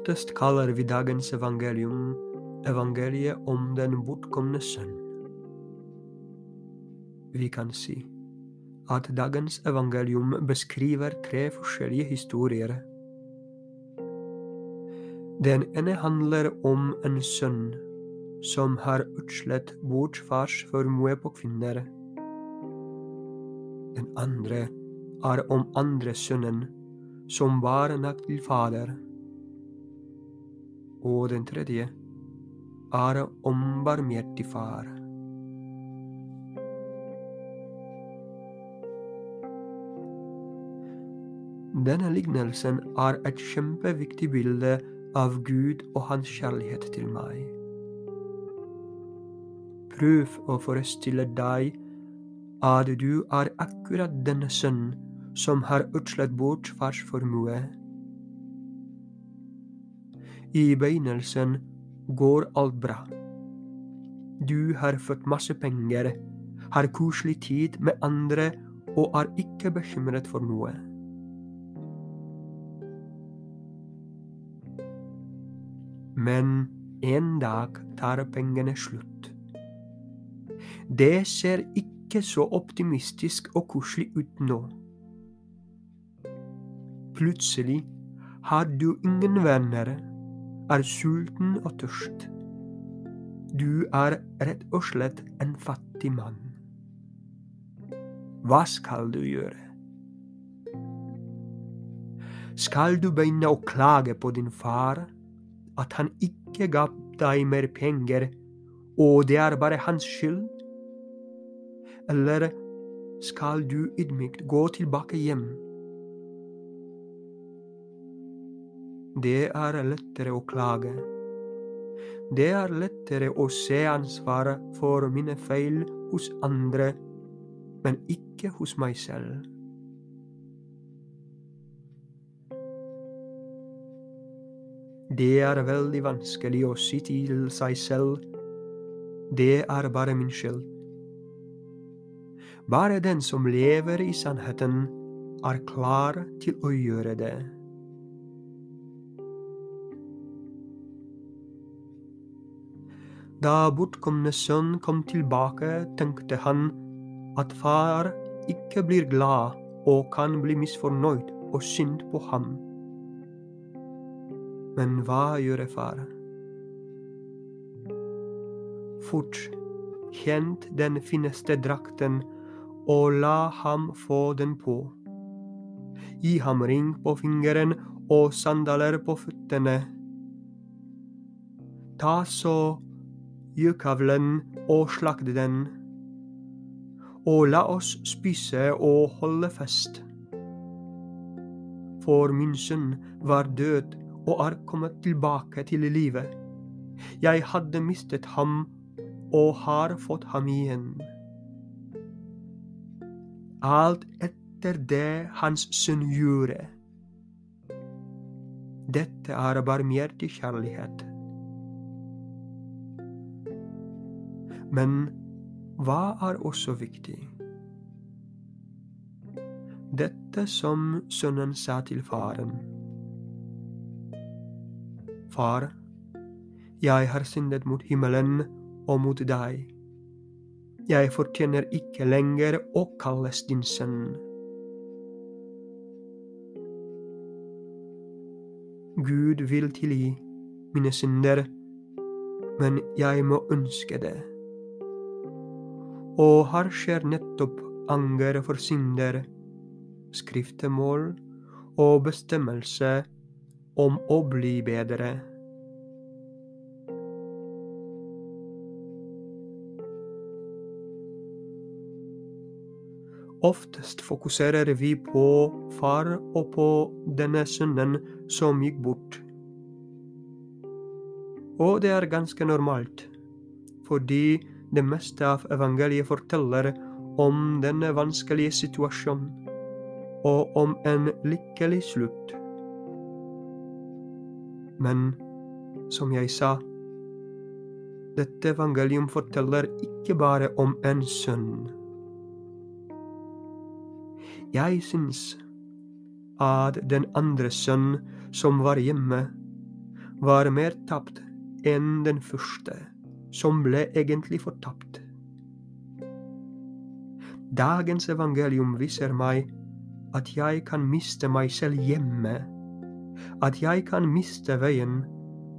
Oftest kaller vi dagens evangelium evangeliet om den bortkomne sønn. Vi kan si at dagens evangelium beskriver tre forskjellige historier. Den ene handler om en sønn som har utslett bortfarsformue på kvinner. Den andre er om andre sønnen som var nakt til fader. Og den tredje er ombarmhjertig far. Denne lignelsen er et kjempeviktig bilde av Gud og hans kjærlighet til meg. Prøv å forestille deg at du er akkurat denne sønnen som har utslett bort fars. I begynnelsen går alt bra. Du har fått masse penger, har koselig tid med andre og er ikke bekymret for noe. Men en dag tar pengene slutt. Det ser ikke så optimistisk og koselig ut nå. Plutselig har du ingen venner, er sulten og tørst. Du er rett og slett en fattig mann. Hva skal du gjøre? Skal du begynne å klage på din far, at han ikke ga deg mer penger, og det er bare hans skyld? Eller skal du ydmykt gå tilbake hjem? Det er lettere å klage. Det er lettere å se ansvaret for mine feil hos andre, men ikke hos meg selv. Det er veldig vanskelig å si til seg selv det er bare min skyld. Bare den som lever i sannheten, er klar til å gjøre det. Da bortkomne sønn kom tilbake, tenkte han at far ikke blir glad og kan bli misfornøyd og sint på ham. Men hva gjør far? Fort hent den fineste drakten og la ham få den på. Gi ham ring på fingeren og sandaler på føttene. Ta så gjøkavlen og slakte den. Og la oss spise og holde fest. For min sønn var død og er kommet tilbake til livet. Jeg hadde mistet ham og har fått ham igjen. Alt etter det hans sønn gjorde. Dette er barmhjertig kjærlighet. Men hva er også viktig? Dette som sønnen sa til faren. Far, jeg har syndet mot himmelen og mot deg. Jeg fortjener ikke lenger å kalles din sønn. Gud vil tilgi mine synder, men jeg må ønske det og her skjer nettopp anger for synder, skriftemål og bestemmelse om å bli bedre. Oftest fokuserer vi på far og på denne sønnen som gikk bort. Og det er ganske normalt, fordi det meste av evangeliet forteller om denne vanskelige situasjonen og om en lykkelig slutt. Men som jeg sa, dette evangelium forteller ikke bare om en sønn. Jeg syns at den andre sønn som var hjemme, var mer tapt enn den første, som ble egentlig fortapt. Dagens evangelium viser meg at jeg kan miste meg selv hjemme, at jeg kan miste veien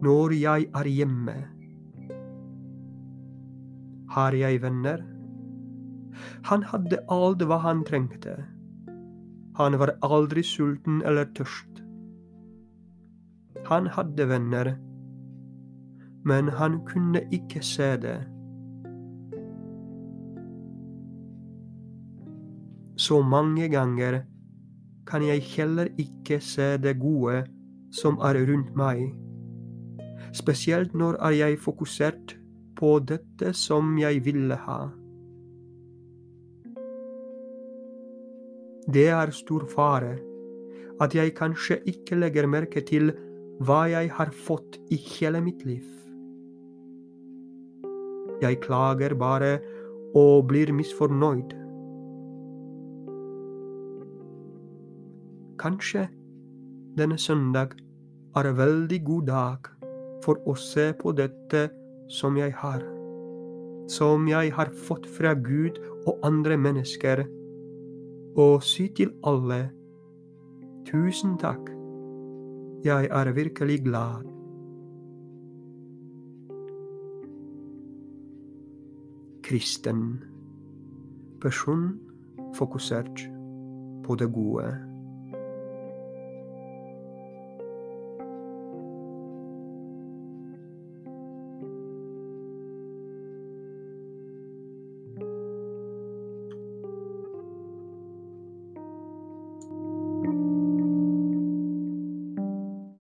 når jeg er hjemme. Har jeg venner? Han hadde alt hva han trengte. Han var aldri sulten eller tørst. Han hadde venner, men han kunne ikke se det. Så mange ganger kan jeg heller ikke se det gode som er rundt meg. Spesielt når er jeg fokusert på dette som jeg ville ha. Det er stor fare at jeg kanskje ikke legger merke til hva jeg har fått i hele mitt liv. Jeg klager bare og blir misfornøyd. Kanskje denne søndag er en veldig god dag for å se på dette som jeg har, som jeg har fått fra Gud og andre mennesker, og si til alle tusen takk, jeg er virkelig glad. Kristen person fokusert på det gode.